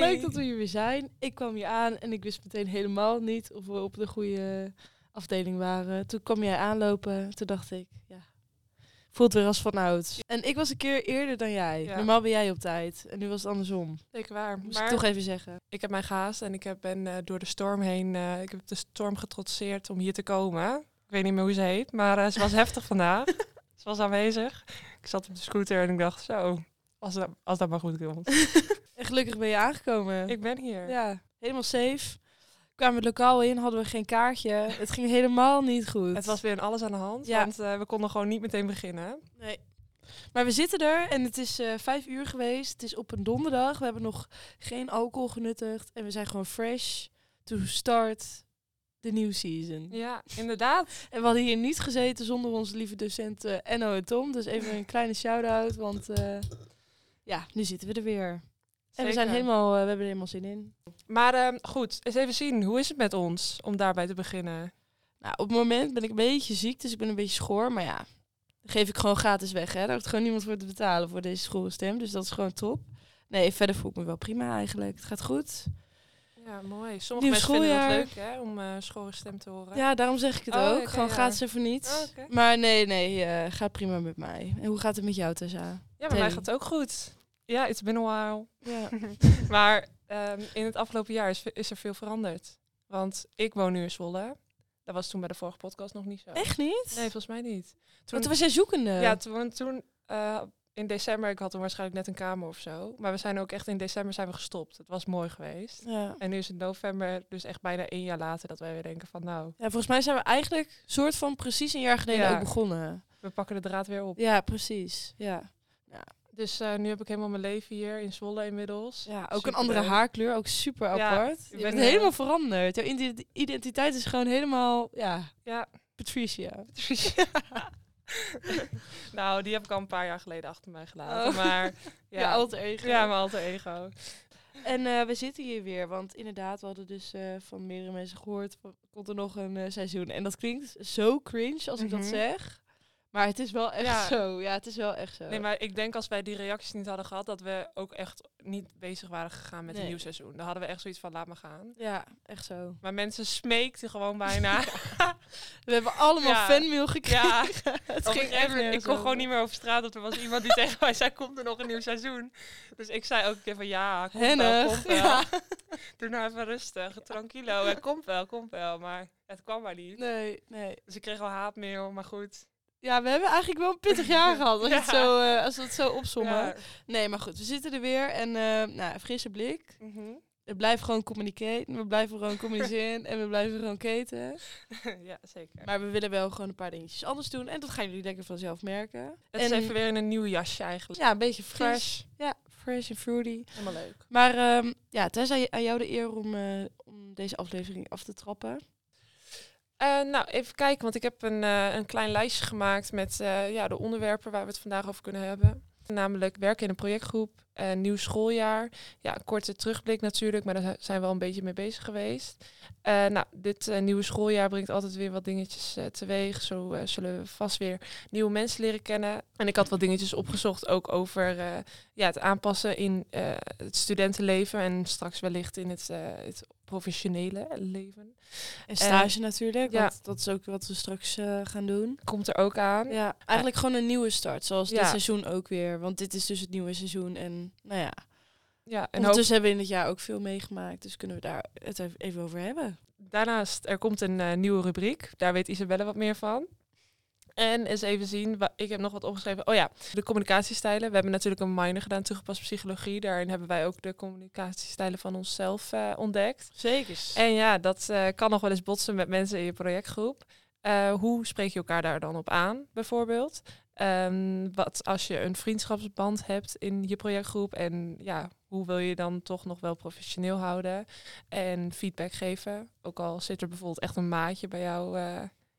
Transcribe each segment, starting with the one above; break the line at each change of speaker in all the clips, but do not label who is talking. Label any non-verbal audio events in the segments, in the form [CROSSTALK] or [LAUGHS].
Wat leuk dat we hier weer zijn. Ik kwam hier aan en ik wist meteen helemaal niet of we op de goede afdeling waren. Toen kwam jij aanlopen. Toen dacht ik, ja, voelt weer als van ouds. En ik was een keer eerder dan jij.
Ja.
Normaal ben jij op tijd. En nu was het andersom.
Zeker waar.
Moest
Maar
ik toch even zeggen.
ik heb mij gehaast en ik heb, ben eh, door de storm heen... eh, ik heb de storm getrotseerd om hier te komen. Ik weet niet meer hoe ze heet, maar eh, ze was heftig vandaag. [LAUGHS] Ze was aanwezig. Ik zat op de scooter en ik dacht, zo, als dat, als dat maar goed komt. [LAUGHS]
En gelukkig ben je aangekomen.
ik ben hier.
Ja, helemaal safe. Kwamen het lokaal in, hadden we geen kaartje. Het ging helemaal niet goed.
Het was weer een alles aan de hand,
Ja.
want eh, we konden gewoon niet meteen beginnen.
Nee. Maar we zitten er en het is eh, vijf uur geweest. Het is op een donderdag. We hebben nog geen alcohol genuttigd. En we zijn gewoon fresh to start the new season.
Ja, inderdaad.
En we hadden hier niet gezeten zonder onze lieve docenten Enno en Tom. Dus even een kleine shout-out. Want eh, ja, nu zitten we er weer. En we, zijn helemaal, eh, we hebben er helemaal zin in.
Maar ehm, goed, eens even zien. Hoe is het met ons om daarbij te beginnen?
Nou, op het moment ben ik een beetje ziek, dus ik ben een beetje schoor. Maar ja, geef ik gewoon gratis weg. Hè. Daar hoeft gewoon niemand voor te betalen voor deze schoolstem. Dus dat is gewoon top. Nee, verder voel ik me wel prima eigenlijk. Het gaat goed.
Ja, mooi. Sommige
Nieuw
mensen vinden
schooljaar.
het leuk hè, om eh schorre stem te horen.
Ja, daarom zeg ik het
Oh,
ook. gewoon
ja.
gratis voor niets.
Oh, oké.
Maar nee, nee, eh, gaat prima met mij. En hoe gaat het met jou, Tessa?
Ja, bij mij gaat het ook goed. Ja, it's been a while.
Ja. [LAUGHS]
maar ehm, in het afgelopen jaar is, is er veel veranderd. Want ik woon nu in Zwolle. Dat was toen bij de vorige podcast nog niet zo.
Echt niet?
Nee, volgens mij niet. Toen,
Want toen was jij zoekende.
ja, toen, toen eh, in december, ik had toen waarschijnlijk net een kamer of zo. Maar we zijn ook echt in december zijn we gestopt. Het was mooi geweest.
Ja.
En nu is het november, dus echt bijna één jaar later, dat wij weer denken van nou,
ja, volgens mij zijn we eigenlijk soort van precies een jaar geleden
Ja.
ook begonnen.
we pakken de draad weer op.
Ja, precies. Ja.
Dus eh, nu heb ik helemaal mijn leven hier in Zwolle inmiddels.
Ja, ook een andere haarkleur, ook super apart. Je
ben,
bent
eh,
helemaal veranderd. Jouw identi- identiteit is gewoon helemaal, ja,
Ja,
Patricia. [LAUGHS]
nou, die heb ik al een paar jaar geleden achter mij gelaten.
Oh.
Maar [LAUGHS]
Ja, alter ego.
ja, mijn alter ego.
En eh, we zitten hier weer, want inderdaad, we hadden dus eh, van meerdere mensen gehoord, komt er nog een eh, seizoen. En dat klinkt zo cringe als ik dat
Mhm.
zeg. Maar het is wel echt
Ja.
zo. Ja, het is wel echt zo.
Nee, maar ik denk als wij die reacties niet hadden gehad, dat we ook echt niet bezig waren gegaan met
Nee.
een nieuw seizoen. Dan hadden we echt zoiets van, laat maar gaan.
Ja, echt zo.
Maar mensen smeekten gewoon bijna. [LAUGHS]
We hebben allemaal
Ja.
fanmail gekregen.
ja, [LAUGHS]
het
op
ging echt
ik kon gewoon niet meer over straat. Want er was iemand die tegen [LAUGHS] mij zei, komt er nog een nieuw seizoen? Dus ik zei ook een keer van, ja, komt wel,
Hennig.
komt wel.
Ja.
Doe nou even rustig, tranquilo. Het komt wel, komt wel. Maar het kwam maar niet.
Nee, nee.
Dus ik kreeg al haatmail, maar goed.
Ja, we hebben eigenlijk wel een pittig jaar [LAUGHS] gehad, als, je het
Ja.
zo, eh, als we het zo opzommen.
Ja.
Nee, maar goed, we zitten er weer. En eh nou, frisse blik.
Mhm.
We blijven gewoon communiceren. We blijven gewoon communiceren. [LAUGHS] en we blijven gewoon keten. [LAUGHS]
ja, zeker.
Maar we willen wel gewoon een paar dingetjes anders doen. En dat gaan jullie lekker vanzelf merken.
Het
en
is even weer in een nieuw jasje eigenlijk.
ja, een beetje fris.
Fresh.
Ja, fresh en fruity.
Helemaal leuk.
Maar ehm ja, Tessa, aan jou de eer om, eh, om deze aflevering af te trappen.
Eh, nou, even kijken, want ik heb een, eh, een klein lijstje gemaakt met eh, ja, de onderwerpen waar we het vandaag over kunnen hebben. Namelijk werken in een projectgroep, nieuw schooljaar. Ja, een korte terugblik natuurlijk, maar daar zijn we al een beetje mee bezig geweest. Nou, dit nieuwe schooljaar brengt altijd weer wat dingetjes teweeg. Zo zullen we vast weer nieuwe mensen leren kennen. En ik had wat dingetjes opgezocht ook over ja, het aanpassen in het studentenleven en straks wellicht in het, het professionele leven.
En stage natuurlijk,
ja.
want dat is ook wat we straks eh, gaan doen.
Komt er ook aan.
Ja, eigenlijk gewoon een nieuwe start, zoals dit seizoen ook weer. Want dit is dus het nieuwe seizoen. En nou ja,
Ja, en hoop,
ondertussen hebben we in het jaar ook veel meegemaakt. Dus kunnen we daar het even- even over hebben.
daarnaast, er komt een eh, nieuwe rubriek. Daar weet Isabelle wat meer van. En eens even zien, ik heb nog wat opgeschreven. Oh ja, de communicatiestijlen. We hebben natuurlijk een minor gedaan, toegepast psychologie. Daarin hebben wij ook de communicatiestijlen van onszelf eh, ontdekt.
Zeker.
En ja, dat eh, kan nog wel eens botsen met mensen in je projectgroep. Eh, hoe spreek je elkaar daar dan op aan, bijvoorbeeld? Ehm, wat als je een vriendschapsband hebt in je projectgroep en ja, hoe wil je dan toch nog wel professioneel houden en feedback geven? Ook al zit er bijvoorbeeld echt een maatje bij jou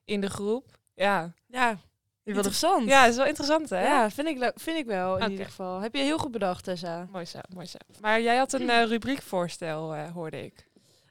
in de groep. Ja,
Ja, interessant.
ja, is wel interessant hè?
Ja, vind ik, vind ik wel in ieder geval. Heb je heel goed bedacht, Tessa.
Mooi zo, mooi zo. Maar jij had een [CLEARS THROAT] eh, rubriekvoorstel, eh, hoorde ik.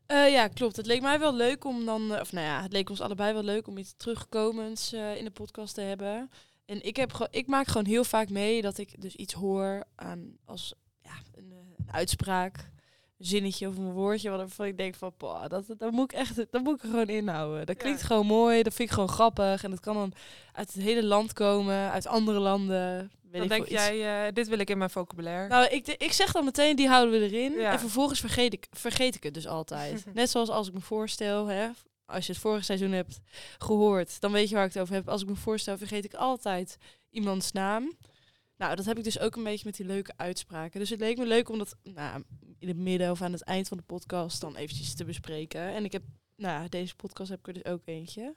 Eh, ja, klopt. Het leek mij wel leuk om dan, of nou ja, het leek ons allebei wel leuk om iets terugkomends eh, in de podcast te hebben. En ik, heb gewoon, ik maak gewoon heel vaak mee dat ik dus iets hoor aan als ja, een, eh, een uitspraak. Zinnetje of een woordje waarvan ik denk van, poh, dat, dat moet ik echt, dat moet ik er gewoon inhouden. Dat klinkt
Ja.
gewoon mooi, dat vind ik gewoon grappig. En dat kan dan uit het hele land komen, uit andere landen. Weet
Dan denk jij, eh, dit wil ik in mijn vocabulaire.
Nou, ik, ik zeg dan meteen, die houden we erin.
Ja.
En vervolgens vergeet ik, vergeet ik het dus altijd. [LAUGHS] Net zoals als ik me voorstel, hè, als je het vorige seizoen hebt gehoord, dan weet je waar ik het over heb. Als ik me voorstel, vergeet ik altijd iemands naam. Nou, dat heb ik dus ook een beetje met die leuke uitspraken. Dus het leek me leuk om dat nou, in het midden of aan het eind van de podcast dan eventjes te bespreken. En ik heb, nou, deze podcast heb ik er dus ook eentje.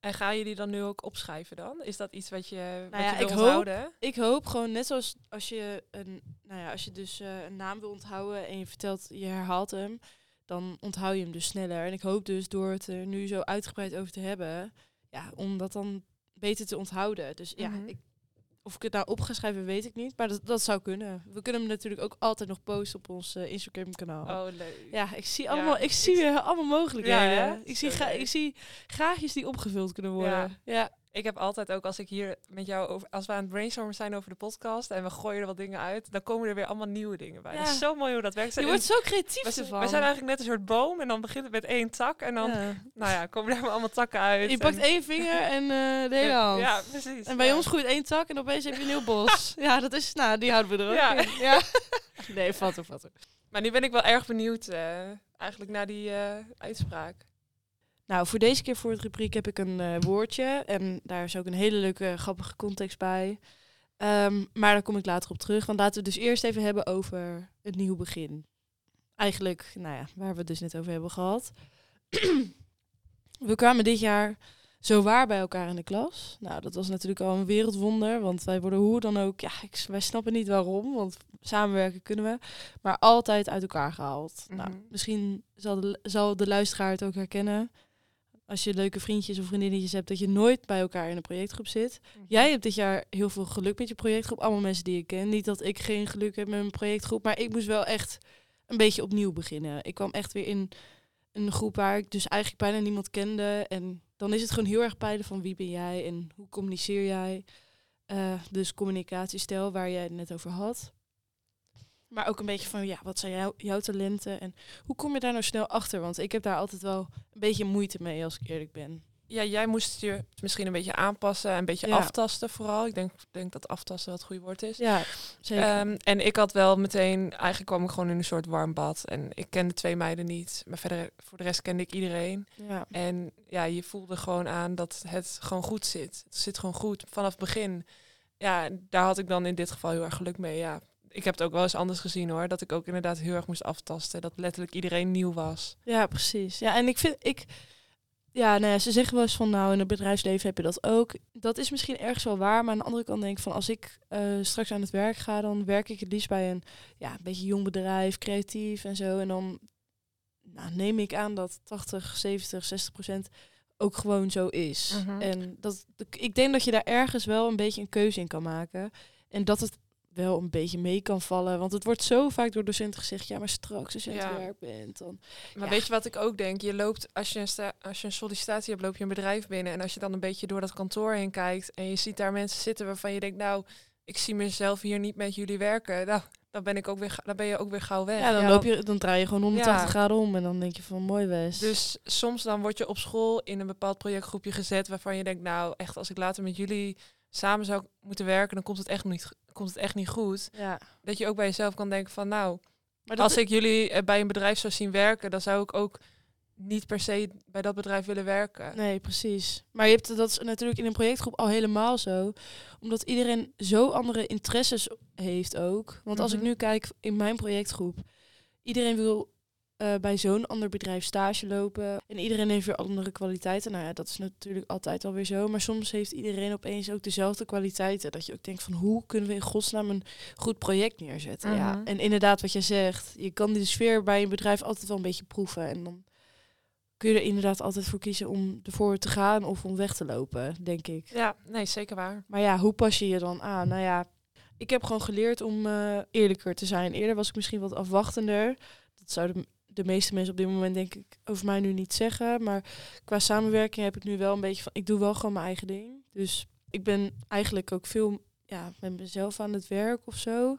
En ga je die dan nu ook opschrijven dan? Is dat iets wat je, wat
ja,
je wil
ik hoop-? Ik hoop gewoon net zoals als je een, nou ja, als je dus eh, een naam wil onthouden en je vertelt, je herhaalt hem, dan onthoud je hem dus sneller. En ik hoop dus door het er nu zo uitgebreid over te hebben, ja, om dat dan beter te onthouden. Dus ja,
Mhm.
ik, of ik het nou op ga schrijven, weet ik niet, maar dat, dat zou kunnen. We kunnen hem natuurlijk ook altijd nog posten op ons eh, Instagram kanaal.
Oh, leuk.
Ja, ik zie allemaal, ik
ik
zie
zie-
weer allemaal mogelijkheden.
Ja,
ik, zie ik zie gaatjes die opgevuld kunnen worden.
Ja.
ja.
Ik heb altijd ook als ik hier met jou over, als we aan het brainstormen zijn over de podcast en we gooien er wat dingen uit, dan komen er weer allemaal nieuwe dingen bij.
Ja.
Dat is zo mooi hoe dat werkt.
Je
En
wordt zo creatief
we, zijn-
ervan.
we zijn eigenlijk net een soort boom en dan begint het met één tak en dan,
Ja.
nou ja, komen er allemaal takken uit.
Je pakt één vinger en eh, de hele hand.
Ja, precies.
En bij
ja.
ons groeit één tak en opeens heb je een heel bos. [LAUGHS] ja, dat is, nou, die houden we er ook
Ja.
in. Ja. [LAUGHS] Nee, vat er, vat er.
Maar nu ben ik wel erg benieuwd eh, eigenlijk naar die eh, uitspraak.
Nou, voor deze keer voor het rubriek heb ik een eh, woordje. En daar is ook een hele leuke, grappige context bij. Ehm, maar daar kom ik later op terug. Want laten we het dus eerst even hebben over het nieuw begin. Eigenlijk, nou ja, waar we het dus net over hebben gehad. [CLEARS THROAT] we kwamen dit jaar zo waar bij elkaar in de klas. Nou, dat was natuurlijk al een wereldwonder. Want wij worden hoe dan ook, ja, ik, wij snappen niet waarom. Want samenwerken kunnen we. Maar altijd uit elkaar gehaald. Nou,
Mhm.
misschien zal de, zal de luisteraar het ook herkennen als je leuke vriendjes of vriendinnetjes hebt, dat je nooit bij elkaar in een projectgroep zit. Jij hebt dit jaar heel veel geluk met je projectgroep. Allemaal mensen die ik ken. Niet dat ik geen geluk heb met mijn projectgroep, maar ik moest wel echt een beetje opnieuw beginnen. Ik kwam echt weer in een groep waar ik dus eigenlijk bijna niemand kende. En dan is het gewoon heel erg peilen van wie ben jij en hoe communiceer jij. Eh, dus communicatiestijl waar jij het net over had. Maar ook een beetje van, ja, wat zijn jou, jouw talenten en hoe kom je daar nou snel achter? Want ik heb daar altijd wel een beetje moeite mee, als ik eerlijk ben.
Ja, jij moest je misschien een beetje aanpassen en een beetje
Ja.
aftasten vooral. Ik denk, denk dat aftasten wel het goede woord is.
Ja, zeker.
Ehm, en ik had wel meteen, eigenlijk kwam ik gewoon in een soort warm bad. En ik kende twee meiden niet, maar verder voor de rest kende ik iedereen.
ja.
En ja, je voelde gewoon aan dat het gewoon goed zit. Het zit gewoon goed vanaf het begin. Ja, daar had ik dan in dit geval heel erg geluk mee. Ja, ik heb het ook wel eens anders gezien hoor. Dat ik ook inderdaad heel erg moest aftasten. Dat letterlijk iedereen nieuw was.
Ja, precies. Ja, en ik vind, ik, ja, nou ja, ze zeggen wel eens van, nou, in het bedrijfsleven heb je dat ook. Dat is misschien ergens wel waar, maar aan de andere kant denk ik van, als ik eh, straks aan het werk ga, dan werk ik het liefst bij een, ja, een beetje jong bedrijf, creatief en zo. En dan nou, neem ik aan dat 80, 70, 60 procent ook gewoon zo is.
Mhm.
En dat, ik denk dat je daar ergens wel een beetje een keuze in kan maken. En dat het wel een beetje mee kan vallen. Want het wordt zo vaak door docenten gezegd, ja, maar straks als je aan
Ja.
het werk bent, dan
Maar
Ja.
weet je wat ik ook denk? Je loopt, als je, een sta- als je een sollicitatie hebt, loop je een bedrijf binnen. En als je dan een beetje door dat kantoor heen kijkt en je ziet daar mensen zitten waarvan je denkt, nou, ik zie mezelf hier niet met jullie werken. [LAUGHS] Nou, dan ben ik ook weer, ga- dan ben je ook weer gauw weg.
Ja, dan, loop je, dan draai je gewoon 180
Ja.
graden om en dan denk je van mooi West.
Dus soms dan word je op school in een bepaald projectgroepje gezet waarvan je denkt, nou, echt, als ik later met jullie samen zou moeten werken, dan komt het echt niet, komt het echt niet goed.
ja.
Dat je ook bij jezelf kan denken van, nou,
Maar
als ik jullie eh, bij een bedrijf zou zien werken, dan zou ik ook niet per se bij dat bedrijf willen werken.
Nee, precies. Maar je hebt dat is natuurlijk in een projectgroep al helemaal zo. Omdat iedereen zo andere interesses heeft ook. Want als ik
Mhm.
nu kijk in mijn projectgroep. Iedereen wil eh, bij zo'n ander bedrijf stage lopen. En iedereen heeft weer andere kwaliteiten. Nou ja, dat is natuurlijk altijd alweer zo. Maar soms heeft iedereen opeens ook dezelfde kwaliteiten. Dat je ook denkt van hoe kunnen we in godsnaam een goed project neerzetten. Ja.
Mhm.
En inderdaad wat je zegt. Je kan die sfeer bij een bedrijf altijd wel een beetje proeven. En dan kun je er inderdaad altijd voor kiezen om ervoor te gaan of om weg te lopen, denk ik.
Ja, nee, zeker waar.
Maar ja, hoe pas je je dan aan? Nou ja, ik heb gewoon geleerd om eh, eerlijker te zijn. Eerder was ik misschien wat afwachtender. Dat zouden de meeste mensen op dit moment denk ik over mij nu niet zeggen. Maar qua samenwerking heb ik nu wel een beetje van... Ik doe wel gewoon mijn eigen ding. Dus ik ben eigenlijk ook veel ja, met mezelf aan het werk of zo.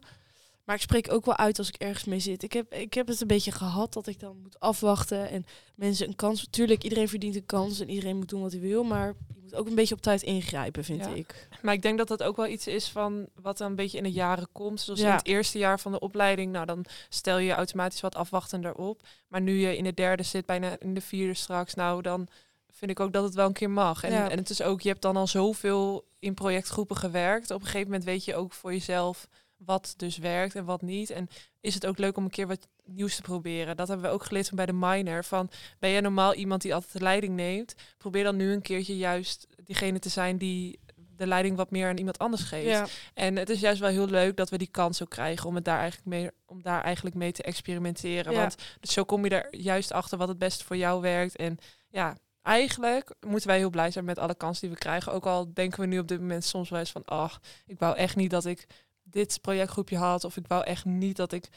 Maar ik spreek ook wel uit als ik ergens mee zit. Ik heb, ik heb het een beetje gehad dat ik dan moet afwachten en mensen een kans. Tuurlijk, iedereen verdient een kans en iedereen moet doen wat hij wil. Maar ook een beetje op tijd ingrijpen, vind
Ja.
ik.
Maar ik denk dat dat ook wel iets is van wat dan een beetje in de jaren komt. Zoals in
Ja.
het eerste jaar van de opleiding, nou dan stel je je automatisch wat afwachtender op. Maar nu je in de derde zit, bijna in de vierde straks, nou dan vind ik ook dat het wel een keer mag. En,
Ja.
en het is ook, je hebt dan al zoveel in projectgroepen gewerkt. Op een gegeven moment weet je ook voor jezelf wat dus werkt en wat niet. En is het ook leuk om een keer wat nieuws te proberen. Dat hebben we ook geleerd van bij de minor. Van ben jij normaal iemand die altijd de leiding neemt? Probeer dan nu een keertje juist diegene te zijn die de leiding wat meer aan iemand anders geeft.
Ja,
En het is juist wel heel leuk dat we die kans ook krijgen om het daar eigenlijk mee, om daar eigenlijk mee te experimenteren.
Ja.
Want zo kom je er juist achter wat het beste voor jou werkt. En ja, eigenlijk moeten wij heel blij zijn met alle kansen die we krijgen. Ook al denken we nu op dit moment soms wel eens van, ach, ik wou echt niet dat ik dit projectgroepje had. Of ik wou echt niet dat ik.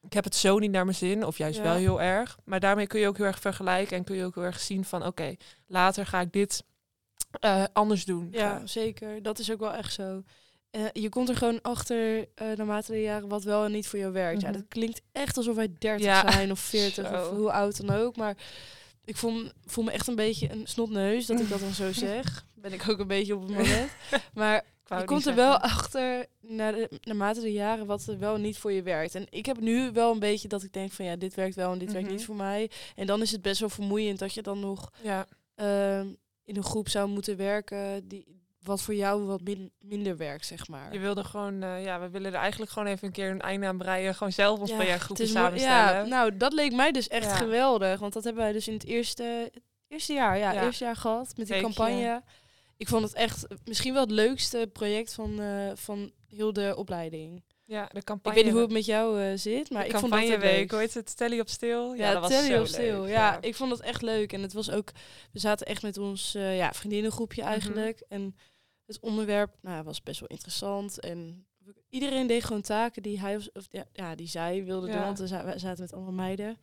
Ik heb het zo niet naar mijn zin, of juist
Ja.
wel heel erg. Maar daarmee kun je ook heel erg vergelijken en kun je ook heel erg zien van oké, later ga ik dit eh, anders doen.
ja, zeker. Dat is ook wel echt zo. Eh, je komt er gewoon achter eh naarmate de jaren wat wel en niet voor jou werkt. Ja,
Mhm.
dat klinkt echt alsof wij 30
Ja.
zijn of [LAUGHS] 40 of hoe oud dan ook. Maar ik voel, me- voel me echt een beetje een snotneus dat ik dat dan zo [LAUGHS] zeg. Ben ik ook een beetje op het moment. [LAUGHS] Maar je komt er wel achter naar de, naarmate de jaren wat er wel niet voor je werkt. En ik heb nu wel een beetje dat ik denk van ja, dit werkt wel en dit werkt
Mhm.
niet voor mij. En dan is het best wel vermoeiend dat je dan nog
Ja,
ehm, in een groep zou moeten werken die wat voor jou wat min- minder werkt, zeg maar.
Je wilde gewoon, eh, ja, we willen er eigenlijk gewoon even een keer een einde aan breien. Gewoon zelf ons
Ja, mooi-
samenstellen.
Ja, nou, dat leek mij dus echt
Ja.
geweldig. Want dat hebben wij dus in het eerste, eerste jaar, ja,
Ja.
eerste jaar gehad met die
Weekje.
campagne. Ik vond het echt misschien wel het leukste project van, eh, van heel de opleiding.
ja, de
Ik weet niet hoe het met jou eh, zit, maar
de
ik vond dat het leuk.
hoe heet het? Telly op stil?
Ja,
dat
Telly
zo
of stil.
leuk,
Ja, ik vond het echt leuk. En het was ook, we zaten echt met ons eh, ja, vriendinnengroepje
Mhm.
eigenlijk. En het onderwerp nou, was best wel interessant. En iedereen deed gewoon taken die hij of, ja, ja, die zij wilde doen.
Ja.
Want we zaten met allemaal meiden.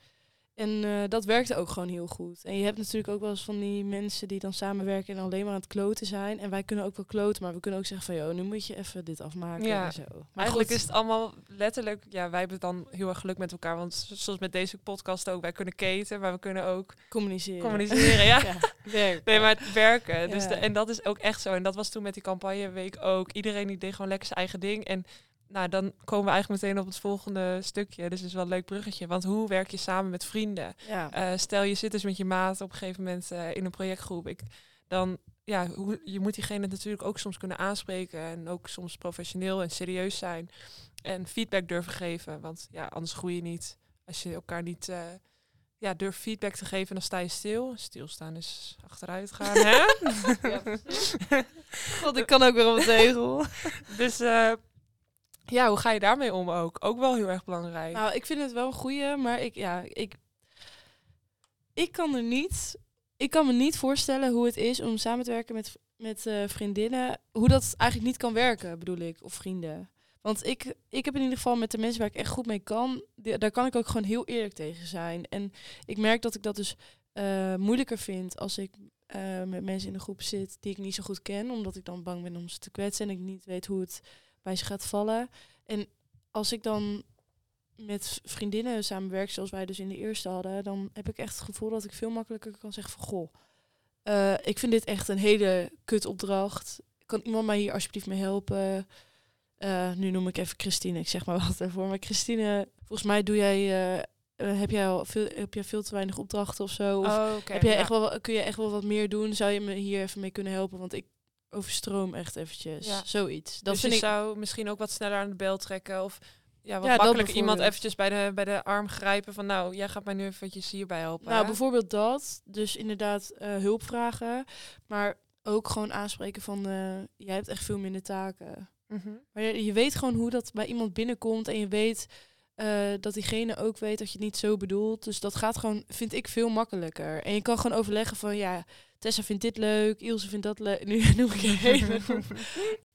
En eh, dat werkte ook gewoon heel goed. En je hebt natuurlijk ook wel eens van die mensen die dan samenwerken en alleen maar aan het kloten zijn. En wij kunnen ook wel kloten, maar we kunnen ook zeggen van, joh, nu moet je even dit afmaken
Ja.
en zo. Maar
Eigenlijk
goed,
is het allemaal letterlijk, ja, wij hebben dan heel erg geluk met elkaar. Want zoals met deze podcast ook, wij kunnen keten, maar we kunnen ook
communiceren.
communiceren. Ja. [LAUGHS]
ja, werk.
Nee, maar het werken. Dus de, en dat is ook echt zo. En dat was toen met die campagneweek ook. Iedereen die deed gewoon lekker zijn eigen ding. En nou, dan komen we eigenlijk meteen op het volgende stukje. Dus het is wel een leuk bruggetje. Want hoe werk je samen met vrienden?
Ja.
Eh, stel je zit dus met je maat op een gegeven moment eh, in een projectgroep. Ik, dan, ja, hoe, je moet diegene natuurlijk ook soms kunnen aanspreken. En ook soms professioneel en serieus zijn. En feedback durven geven. Want ja, anders groei je niet. Als je elkaar niet eh, ja, durft feedback te geven, dan sta je stil. Stilstaan is achteruit gaan, hè? [LAUGHS]
God, ik kan ook weer op een tegel. [LAUGHS]
dus ja, hoe ga je daarmee om ook? Ook wel heel erg belangrijk.
Nou, ik vind het wel een goeie, maar ik, ja, ik, ik kan er niet, ik kan me niet voorstellen hoe het is om samen te werken met, met eh, vriendinnen, hoe dat eigenlijk niet kan werken, bedoel ik, of vrienden. Want ik, ik heb in ieder geval met de mensen waar ik echt goed mee kan, daar kan ik ook gewoon heel eerlijk tegen zijn. En ik merk dat ik dat dus eh, moeilijker vind als ik eh, met mensen in een groep zit die ik niet zo goed ken, omdat ik dan bang ben om ze te kwetsen en ik niet weet hoe het bij ze gaat vallen. En als ik dan met vriendinnen samenwerk, zoals wij dus in de eerste hadden, dan heb ik echt het gevoel dat ik veel makkelijker kan zeggen van goh, eh, ik vind dit echt een hele kut opdracht. Kan iemand mij hier alsjeblieft mee helpen? Eh, nu noem ik even Christine, ik zeg maar [LAUGHS] wat ervoor. Maar Christine, volgens mij doe jij, eh, heb jij al veel, heb jij veel te weinig opdrachten of zo? Of
Oh,
heb jij
ja.
echt wel, kun je echt wel wat meer doen? Zou je me hier even mee kunnen helpen? Want ik overstroom echt eventjes.
Ja.
Zoiets. Dat
dus
vind
je
ik.
zou misschien ook wat sneller aan de bel trekken. Of ja, wat
Ja,
makkelijker iemand eventjes bij de, bij de arm grijpen. Van nou, jij gaat mij nu eventjes hierbij helpen.
Nou,
hè?
bijvoorbeeld dat. Dus inderdaad eh, hulp vragen. Maar ook gewoon aanspreken van... eh, jij hebt echt veel minder taken.
Mhm.
Maar je, je weet gewoon hoe dat bij iemand binnenkomt. En je weet eh, dat diegene ook weet dat je het niet zo bedoelt. Dus dat gaat gewoon, vind ik, veel makkelijker. En je kan gewoon overleggen van... Ja, Tessa vindt dit leuk. Ilse vindt dat leuk. Nu [LAUGHS] noem ik groep. [LAUGHS]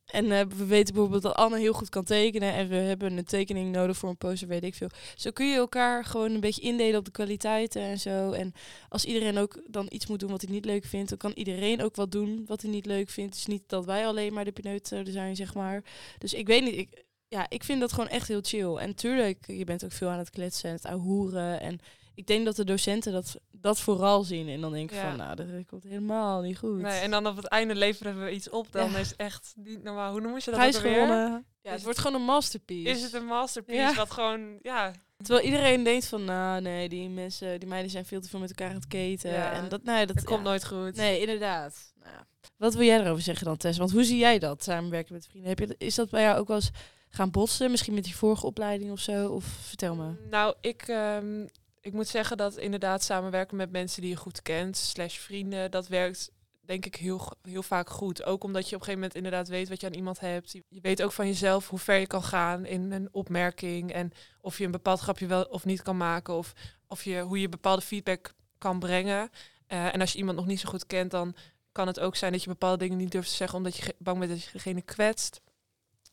En eh, we weten bijvoorbeeld dat Anne heel goed kan tekenen. En we hebben een tekening nodig voor een poster, weet ik veel. Zo kun je elkaar gewoon een beetje indelen op de kwaliteiten en zo. En als iedereen ook dan iets moet doen wat hij niet leuk vindt, dan kan iedereen ook wat doen wat hij niet leuk vindt. Het is niet dat wij alleen maar de pineut zouden zijn, zeg maar. Dus ik weet niet, ik, ja, ik vind dat gewoon echt heel chill. En tuurlijk, je bent ook veel aan het kletsen en het ahoeren. En ik denk dat de docenten dat, dat vooral zien. En dan denk ik
Ja.
van, nou, dat komt helemaal niet goed.
Nee, en dan op het einde leveren we iets op. Dan
Ja.
is echt niet normaal. Hoe noemen ze dat
Prijs gewonnen. Ja, het wordt gewoon een masterpiece.
Is het een masterpiece
Ja.
wat gewoon, ja,
Terwijl iedereen denkt van, nou nee, die mensen, die meiden zijn veel te veel met elkaar aan het keten. En dat, nee, dat
komt nooit goed.
Nee, inderdaad. Nou, ja. Wat wil jij erover zeggen dan, Tess? Want hoe zie jij dat, samenwerken met vrienden? Heb je, is dat bij jou ook wel eens gaan botsen? Misschien met die vorige opleiding of zo? Of vertel me.
Nou, ik, ehm, ik moet zeggen dat inderdaad samenwerken met mensen die je goed kent, slash vrienden, dat werkt denk ik heel, heel vaak goed. Ook omdat je op een gegeven moment inderdaad weet wat je aan iemand hebt. Je weet ook van jezelf hoe ver je kan gaan in een opmerking en of je een bepaald grapje wel of niet kan maken of, of je, hoe je bepaalde feedback kan brengen. Eh, en als je iemand nog niet zo goed kent, dan kan het ook zijn dat je bepaalde dingen niet durft te zeggen omdat je bang bent dat je degene kwetst.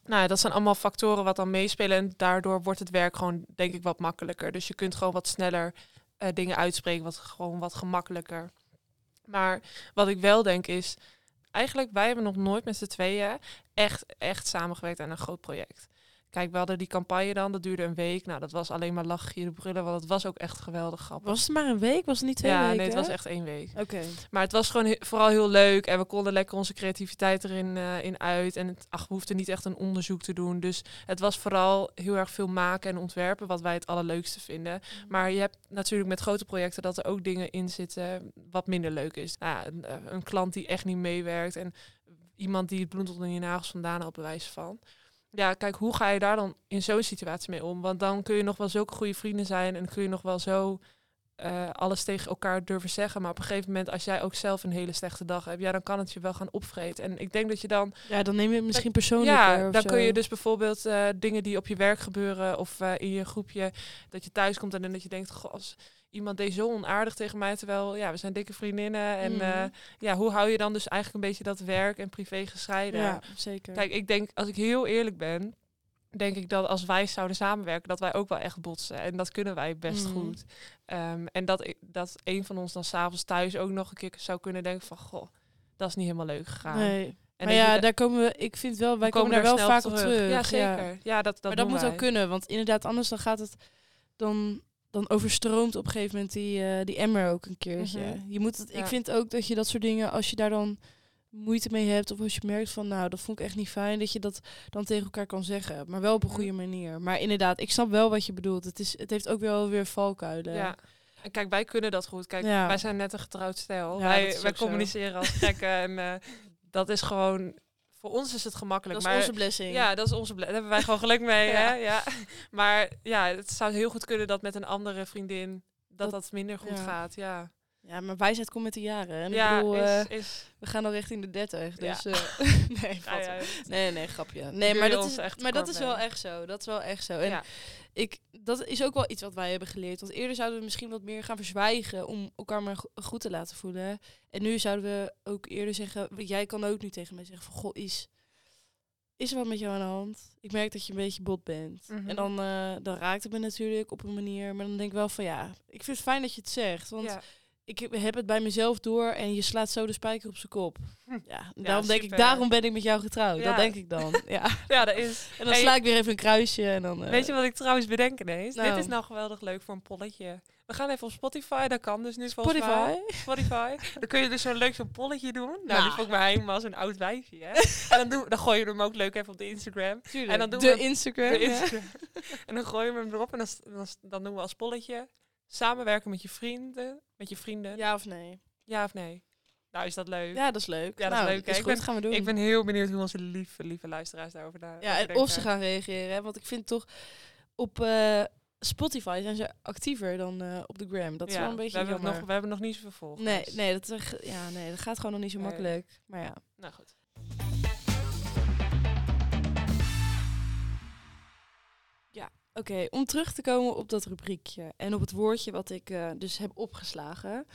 Nou, dat zijn allemaal factoren wat dan meespelen. En daardoor wordt het werk gewoon, denk ik, wat makkelijker. Dus je kunt gewoon wat sneller eh, dingen uitspreken, wat gewoon wat gemakkelijker. Maar wat ik wel denk is, eigenlijk, wij hebben nog nooit met z'n tweeën echt, echt samengewerkt aan een groot project. Kijk, we hadden die campagne dan, dat duurde een week. Nou, dat was alleen maar lachen, gieren, brullen, want het was ook echt geweldig grappig.
Was het maar een week? Was het niet twee
ja,
weken?
nee, het was echt één week.
Oké.
Maar het was gewoon he- vooral heel leuk en we konden lekker onze creativiteit erin eh, in uit. En het, ach, we hoefden niet echt een onderzoek te doen. Dus het was vooral heel erg veel maken en ontwerpen, wat wij het allerleukste vinden. Maar je hebt natuurlijk met grote projecten dat er ook dingen in zitten wat minder leuk is. Nou, ja, een, eh, een klant die echt niet meewerkt en iemand die het bloed onder je nagels vandaan haalt, bewijs van. Ja, kijk, hoe ga je daar dan in zo'n situatie mee om? Want dan kun je nog wel zulke goede vrienden zijn en kun je nog wel zo eh, alles tegen elkaar durven zeggen. Maar op een gegeven moment, als jij ook zelf een hele slechte dag hebt, ja, dan kan het je wel gaan opvreten. En ik denk dat je dan
Ja, dan neem je het misschien persoonlijk.
ja, dan kun je dus bijvoorbeeld eh, dingen die op je werk gebeuren of eh, in je groepje, dat je thuis komt en dan dat je denkt, goh, als iemand deed zo onaardig tegen mij, terwijl ja, we zijn dikke vriendinnen. En
Mhm.
ja, hoe hou je dan dus eigenlijk een beetje dat werk en privé gescheiden?
Ja, zeker.
Kijk, ik denk, als ik heel eerlijk ben, denk ik dat als wij zouden samenwerken, dat wij ook wel echt botsen. En dat kunnen wij best
Mhm.
goed. Ehm, en dat, dat een van ons dan s'avonds thuis ook nog een keer zou kunnen denken van, goh, dat is niet helemaal leuk gegaan.
nee.
En
maar ja,
da-
daar komen we, ik vind wel, wij komen, daar wel vaak op terug.
Ja, zeker. Ja, dat, dat
maar dat moet
wij.
ook kunnen, want inderdaad, anders dan gaat het, dan, dan overstroomt op een gegeven moment die, eh, die emmer ook een keertje.
Mhm.
Je moet het,
Ja.
Ik vind ook dat je dat soort dingen, als je daar dan moeite mee hebt, of als je merkt van, nou, dat vond ik echt niet fijn, dat je dat dan tegen elkaar kan zeggen, maar wel op een goede manier. Maar inderdaad, ik snap wel wat je bedoelt. Het, is, het heeft ook wel weer valkuilen.
Ja. En kijk, wij kunnen dat goed. Kijk,
Ja.
wij zijn net een getrouwd.
Ja, dat
wij wij
zo.
communiceren als gekken. [LAUGHS] en eh, dat is gewoon... Voor ons is het gemakkelijk.
Dat is
maar
onze blessing.
Ja, dat is onze ble- Daar hebben wij gewoon geluk mee. [LAUGHS]
Ja.
Hè? Ja. Maar ja, het zou heel goed kunnen dat met een andere vriendin dat
Dat-
dat, minder goed gaat. Ja,
Ja, maar wijsheid komt met de jaren. En
ja
ik bedoel,
is,
eh,
is,
we gaan al richting de 30.
Ja.
Dus eh, [LAUGHS] [LAUGHS] nee,
ja,
nee, nee, grapje. Nee, maar dat is,
echt
maar dat is wel echt zo. Dat is wel echt zo. En ik, dat is ook wel iets wat wij hebben geleerd. Want eerder zouden we misschien wat meer gaan verzwijgen om elkaar maar go- goed te laten voelen. En nu zouden we ook eerder zeggen, jij kan ook nu tegen mij zeggen van, goh, is, is er wat met jou aan de hand? Ik merk dat je een beetje bot bent.
Mhm.
En dan, eh, dan raakt het me natuurlijk op een manier. Maar dan denk ik wel van, ja, ik vind het fijn dat je het zegt. Want
Ja.
Ik heb- het bij mezelf door en je slaat zo de spijker op zijn kop.
Hm.
Ja, daarom denk ik, daarom ben ik met jou getrouwd.
Ja.
Dat denk ik dan. [LAUGHS] Ja.
ja, dat is.
En dan
Hey,
sla ik weer even een kruisje en dan... eh,
Weet je wat ik trouwens bedenk ineens?
Nou.
Dit is nou geweldig leuk voor een polletje. We gaan even op Spotify, dat kan dus nu volgens
Spotify?
Spotify. Dan kun je dus zo'n leuk zo'n polletje doen. Nou,
Nou.
die vond ik mij helemaal zo'n oud wijfje. Hè? [LAUGHS] en dan, doen, dan gooi je hem ook leuk even op de Instagram.
Tuurlijk.
En dan doen
de
we-
Instagram.
De. Instagram. [LAUGHS] en dan gooi je hem erop en dan, dan doen we als polletje. Samenwerken met je vrienden. Met je vrienden. Ja,
Ja of nee?
of nee? Nou, is dat leuk?
Ja, dat is leuk.
Ja, dat is
Nou,
leuk?
Is
Ik
goed,
ben-
gaan we doen.
Ik ben heel benieuwd hoe onze lieve, lieve luisteraars daarover na-
ja, en of ze gaan reageren. Hè? Want ik vind toch op eh, Spotify zijn ze actiever dan eh, op de gram. Dat is
Ja,
wel een beetje
we hebben,
jammer.
nog, we hebben nog niet zoveel volgers.
nee, nee, dat, ja, nee, dat gaat gewoon nog niet zo
Nee.
makkelijk. Maar ja.
Nou goed.
Oké, om terug te komen op dat rubriekje en op het woordje wat ik eh, dus heb opgeslagen.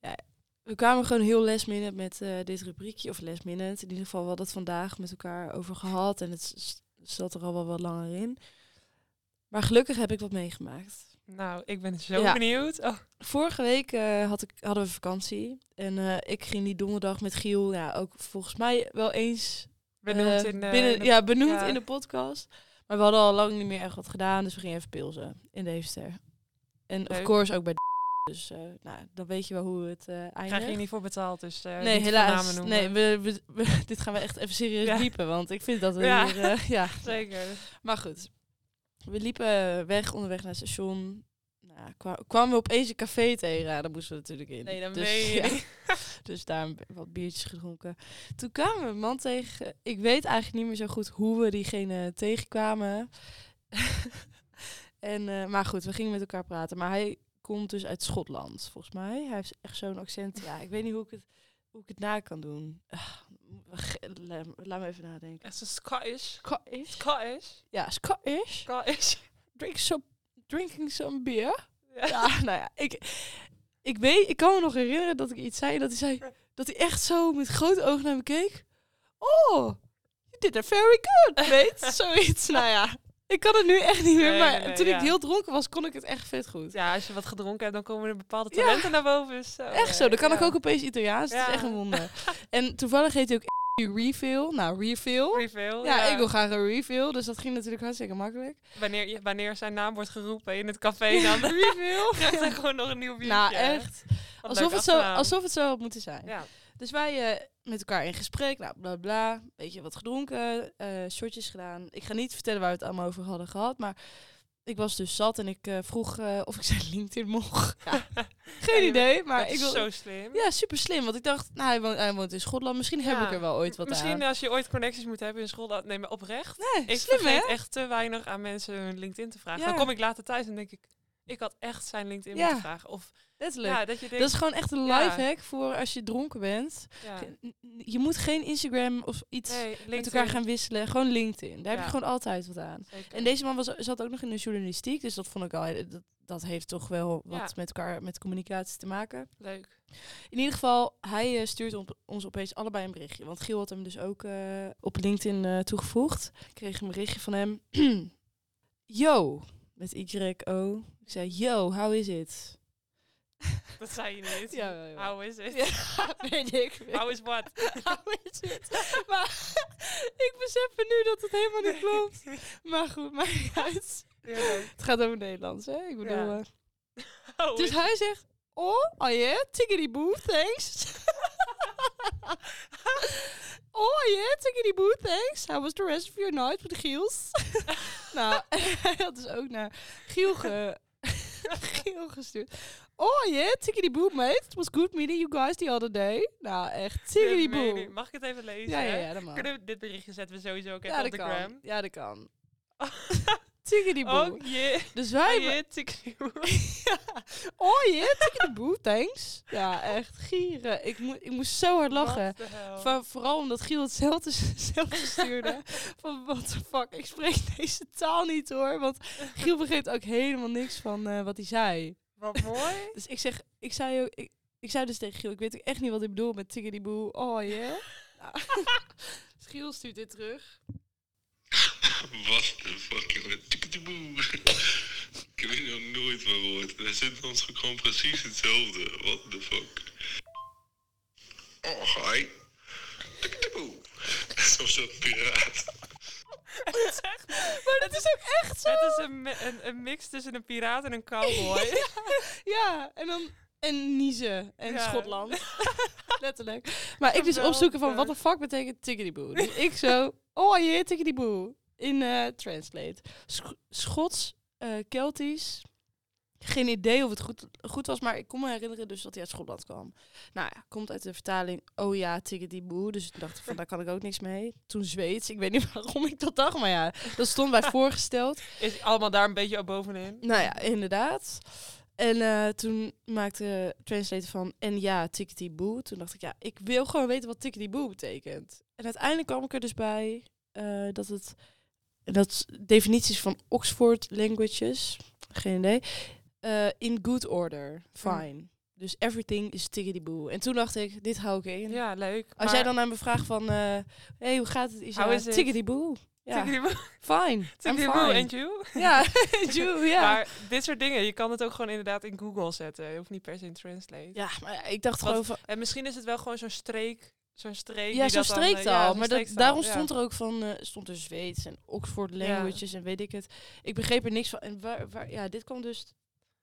Ja, we kwamen gewoon heel last minute met eh, dit rubriekje, of last minute. In ieder geval wel dat vandaag met elkaar over gehad en het zat er al wel wat langer in. Maar gelukkig heb ik wat meegemaakt.
Nou, ik ben zo
Ja.
benieuwd. Oh,
Vorige week eh, had ik, hadden we vakantie en ik ging die donderdag met Giel, ja, ook volgens mij wel eens
benoemd in, eh,
binnen,
in de-
ja, benoemd
ja.
in de podcast. Maar we hadden al lang niet meer echt wat gedaan, dus we gingen even pilsen in Deventer. En of course ook bij Dus eh, nou, dan weet je wel hoe het eh eindigt.
Krijg je niet voor betaald, dus eh,
Nee, helaas.
namen noemen.
Nee, we, we, we- [LAUGHS] dit gaan we echt even serieus
Ja.
diepen, want ik vind dat we
Ja.
hier... ja, [LAUGHS]
Zeker.
maar goed. We liepen weg, onderweg naar het station. Kwa- kwamen we opeens een café tegen. Ja, daar moesten we natuurlijk in.
Nee, dan
dus,
meen je
ja, [LAUGHS] dus daar wat biertjes gedronken. Toen kwamen we een man tegen. Ik weet eigenlijk niet meer zo goed hoe we diegene tegenkwamen. [LAUGHS] en, eh, maar goed, we gingen met elkaar praten. Maar hij komt dus uit Schotland, volgens mij. Hij heeft echt zo'n accent. Ja, ik weet niet hoe ik het, hoe ik het na kan doen. Ah, Laat me even nadenken.
Het is Scottish.
Scottish?
Scottish.
Ja, Scottish.
Scottish.
Drink some, drinking some beer.
Ja.
Ja, [LAUGHS] nou ja, ik, ik weet, ik kan me nog herinneren dat ik iets zei. Dat hij zei, dat hij echt zo met grote ogen naar me keek. Oh, you did it very good, weet? [LAUGHS] Zoiets, nou ja. Ik kan het nu echt niet meer,
Nee,
maar
nee,
toen
ja.
ik heel dronken was, kon ik het echt vet goed.
Ja, als je wat gedronken hebt, dan komen er bepaalde
Ja.
talenten naar boven. Zo,
Echt zo, dan kan ik ook opeens Italiaans. Het
Ja.
is echt een wonder. En toevallig heet hij ook Refill. Nou, Refill.
Reveal,
Ja, ik wil graag een refill, dus dat ging natuurlijk hartstikke makkelijk.
Wanneer, je- wanneer zijn naam wordt geroepen in het café, dan [LAUGHS]
refill. [LAUGHS]
krijgt hij gewoon nog een nieuw biertje.
Nou, echt.
Wat
Alsof het, zo, alsof het zo had moeten zijn.
Ja.
Dus wij eh, met elkaar in gesprek, nou bla bla, beetje wat gedronken, eh shortjes gedaan. Ik ga niet vertellen waar we het allemaal over hadden gehad, maar ik was dus zat en ik eh, vroeg eh, of ik zijn [LAUGHS] LinkedIn mocht. Ja, [LAUGHS] geen
Ja,
idee, maar
dat
ik wil.
zo slim.
Ja, super slim, want ik dacht, nou hij woont, hij woont in Schotland, misschien heb ik er wel ooit wat
Misschien
aan.
als je ooit connecties moet hebben in school, dat neem me oprecht.
Nee,
Ik
slim
vergeet
hè?
echt te weinig aan mensen hun LinkedIn te vragen. Dan kom ik later thuis en denk ik, ik had echt zijn LinkedIn
Ja.
moeten vragen. Of
Letterlijk.
ja, dat je denkt,
Dat is gewoon echt een
Ja.
lifehack voor als je dronken bent.
ja.
Je moet geen Instagram of iets
nee,
met elkaar gaan wisselen. Gewoon LinkedIn. Daar heb je gewoon altijd wat aan.
zeker.
En deze man was, zat ook nog in de journalistiek, dus dat vond ik al. Dat, dat heeft toch wel wat met elkaar, met communicatie te maken.
Leuk.
In ieder geval, hij eh, stuurt op, ons opeens allebei een berichtje. Want Giel had hem dus ook eh, op LinkedIn eh, toegevoegd. Ik kreeg een berichtje van hem. [CLEARS THROAT] Yo, met Y-O. Ik zei, yo, how is it?
Dat zei je niet.
Ja, ja.
How is it?
Ja, [LAUGHS] weet ik.
How is what?
How is it? Maar [LAUGHS] ik besef nu dat het helemaal niet klopt. Maar goed, maakt niet [LAUGHS] uit.
Ja, leuk.
Het gaat over Nederlands, hè? Ik bedoel...
Ja.
eh, Dus hij zegt, oh, oh yeah, tickety boo, thanks. Oh yeah, tickety boo, thanks. How was the rest of your night with Giels? [LAUGHS] nou, [LAUGHS] hij had dus ook naar Giel, ge [LAUGHS] Giel gestuurd. Oh yeah, tickety boo, mate. It was good meeting you guys the other day. Nou, echt, tickety
Dit meen je
boo.
niet. Mag ik het even lezen?
Ja, ja, ja, dat mag.
Kunnen we dit berichtje zetten we sowieso ook even
Ja,
op de gram?
Ja, dat kan. Boo.
Oh, yeah.
Dus [LAUGHS]
Oh,
wij...
tikkie.
Oh yeah, tickety boo, thanks. Ja, echt gieren. Ik, moe, ik moest zo hard lachen. Van, vooral omdat Giel het zelf, zelf stuurde. [LAUGHS] van, what the fuck, ik spreek deze taal niet hoor. Want Giel begreep ook helemaal niks van eh, wat hij zei.
Wat mooi. [LAUGHS]
Dus ik zeg, ik zei, ook, ik, ik zei dus tegen Giel, ik weet ook echt niet wat hij bedoelt met boo. Oh yeah. Nou, dus Giel stuurt dit terug.
What the fuck, jongen. Ik heb hier nog nooit van gehoord. We zitten ons gewoon precies hetzelfde. What the fuck. Oh, hi. Zoals [LAUGHS] een piraat.
Maar dat is ook echt zo.
Het is een, een, een mix tussen een piraat en een cowboy. [LAUGHS]
Ja, en dan... En Niezen en
Ja.
Schotland. [LAUGHS] Letterlijk. Maar ik dus opzoeken van wat de fuck betekent tickety-boo. Dus ik zo, oh yeah, tickety-boo. In eh, Translate. Sch- Schots, eh, Keltisch. Geen idee of het goed, goed was, maar ik kon me herinneren dus dat hij uit Schotland kwam. Nou ja, komt uit de vertaling, oh ja, tickety-boo. Dus ik dacht van, daar kan ik ook niks mee. Toen Zweeds, ik weet niet [LAUGHS] waarom ik dat dacht, maar ja, dat stond bij [LAUGHS] voorgesteld.
Is allemaal daar een beetje bovenin.
Nou ja, inderdaad. En eh, toen maakte Translator van en ja, tickety boo. Toen dacht ik, ja, ik wil gewoon weten wat tickety boo betekent. En uiteindelijk kwam ik er dus bij dat het dat definities van Oxford languages, geen idee, eh, in good order, fine. Dus everything is tickety boo. En toen dacht ik, dit hou ik in.
Ja, leuk.
Als
maar-
jij dan aan me vraagt van, eh hey, hoe gaat het? Is
How is it?
tickety boo. Ja,
Tikkie-die-boe,
fine. Fine.
and you? [LAUGHS]
Ja, you, [LAUGHS] ja.
Maar dit soort dingen, je kan het ook gewoon inderdaad in Google zetten. Je hoeft niet per se in Translate.
Ja, maar ik dacht
Want-
gewoon van...
En misschien is het wel gewoon zo'n streek, zo'n streek.
Ja, zo'n
dat dan, eh, ja, zo'n
maar dat, daarom
ja.
stond er ook van, eh, stond er Zweeds en Oxford languages en weet ik het. Ik begreep er niks van. En waar, waar, ja, dit kwam dus,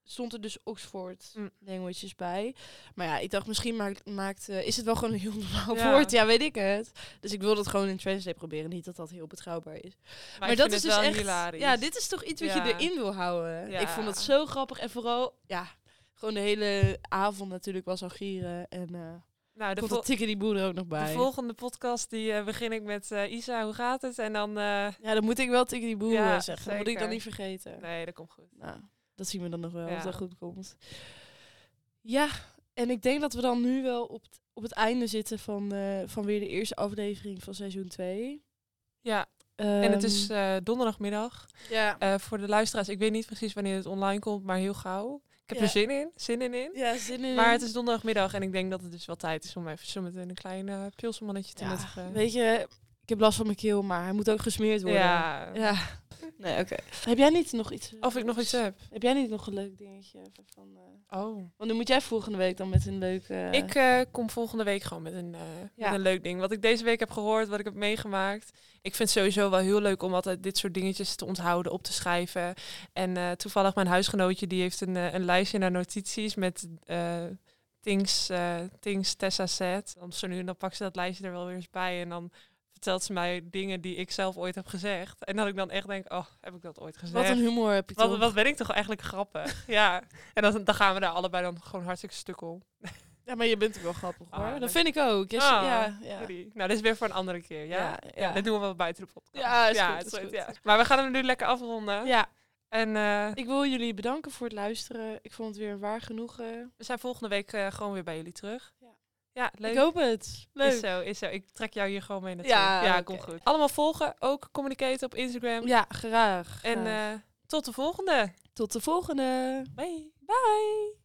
stond er dus Oxford
Mm.
languages bij. Maar ja, ik dacht misschien maakt, maakt eh, is het wel gewoon een heel normaal woord. Ja, weet ik het. Dus ik wil dat gewoon in Translate proberen. Niet dat dat heel betrouwbaar is.
Maar,
dat is
het
dus
wel
echt.
hilarisch.
Ja, dit is toch iets wat je erin wil houden. Ik vond het zo grappig en vooral, ja, gewoon de hele avond natuurlijk was al gieren en
nou, de,
komt tikken die boer er ook nog
de
bij.
volgende podcast die eh, begin ik met eh, Isa, hoe gaat het? En dan... eh,
Ja, dan moet ik wel tikken die boer
Ja,
zeggen. Dat moet ik dan niet vergeten.
nee, dat komt goed.
Nou, dat zien we dan nog wel,
Ja.
of dat goed komt. Ja, en ik denk dat we dan nu wel op, het- op het einde zitten van, van weer de eerste aflevering van seizoen 2.
Ja, en het is eh, donderdagmiddag.
ja.
Voor de luisteraars, ik weet niet precies wanneer het online komt, maar heel gauw. Ik heb
Ja.
er zin in, zin in in.
ja, zin in.
Maar het is donderdagmiddag en ik denk dat het dus wel tijd is om even zo meteen een klein uh, pilsenmannetje te
ja,
nuttigen.
Weet je, ik heb last van mijn keel, maar hij moet ook gesmeerd worden.
Ja.
Ja. [LAUGHS] Nee, oké. Heb jij niet nog iets?
Of ik nog iets heb.
Heb jij niet nog een leuk dingetje? even Van, eh,
Oh.
Want nu moet jij volgende week dan met een leuk... eh,
Ik eh, kom volgende week gewoon met een, eh,
Ja.
met een leuk ding. Wat ik deze week heb gehoord, wat ik heb meegemaakt. Ik vind het sowieso wel heel leuk om altijd dit soort dingetjes te onthouden, op te schrijven. En eh, toevallig mijn huisgenootje, die heeft een, eh, een lijstje naar notities met eh, things, eh, things Tessa said. Dan zo nu en dan pakt ze dat lijstje er wel weer eens bij. En dan vertelt ze mij dingen die ik zelf ooit heb gezegd. En dat ik dan echt denk, oh, heb ik dat ooit gezegd?
Wat een humor heb je
Wat,
toch?
wat ben ik toch eigenlijk grappig. [LAUGHS] ja. En dan, dan gaan we daar allebei dan gewoon hartstikke stuk om.
Ja, maar je bent ook wel grappig hoor.
Ah,
dat
dank-
vind ik ook. Ja,
Ah,
ja.
Nou, dit is weer voor een andere keer, ja?
Ja, ja.
dat doen we wel buiten de podcast.
Ja, is goed, is.
Maar we gaan hem nu lekker afronden.
Ja,
En eh,
ik wil jullie bedanken voor het luisteren. Ik vond het weer een waar genoegen.
we zijn volgende week eh, gewoon weer bij jullie terug.
Ja.
Leuk.
Ik hoop het. Leuk.
Is zo, is zo. Ik trek jou hier gewoon mee naartoe.
Ja,
komt goed. Allemaal volgen, ook communiceren op Instagram.
Ja, graag.
En
graag.
eh, tot de volgende.
tot de volgende.
Bye.
Bye.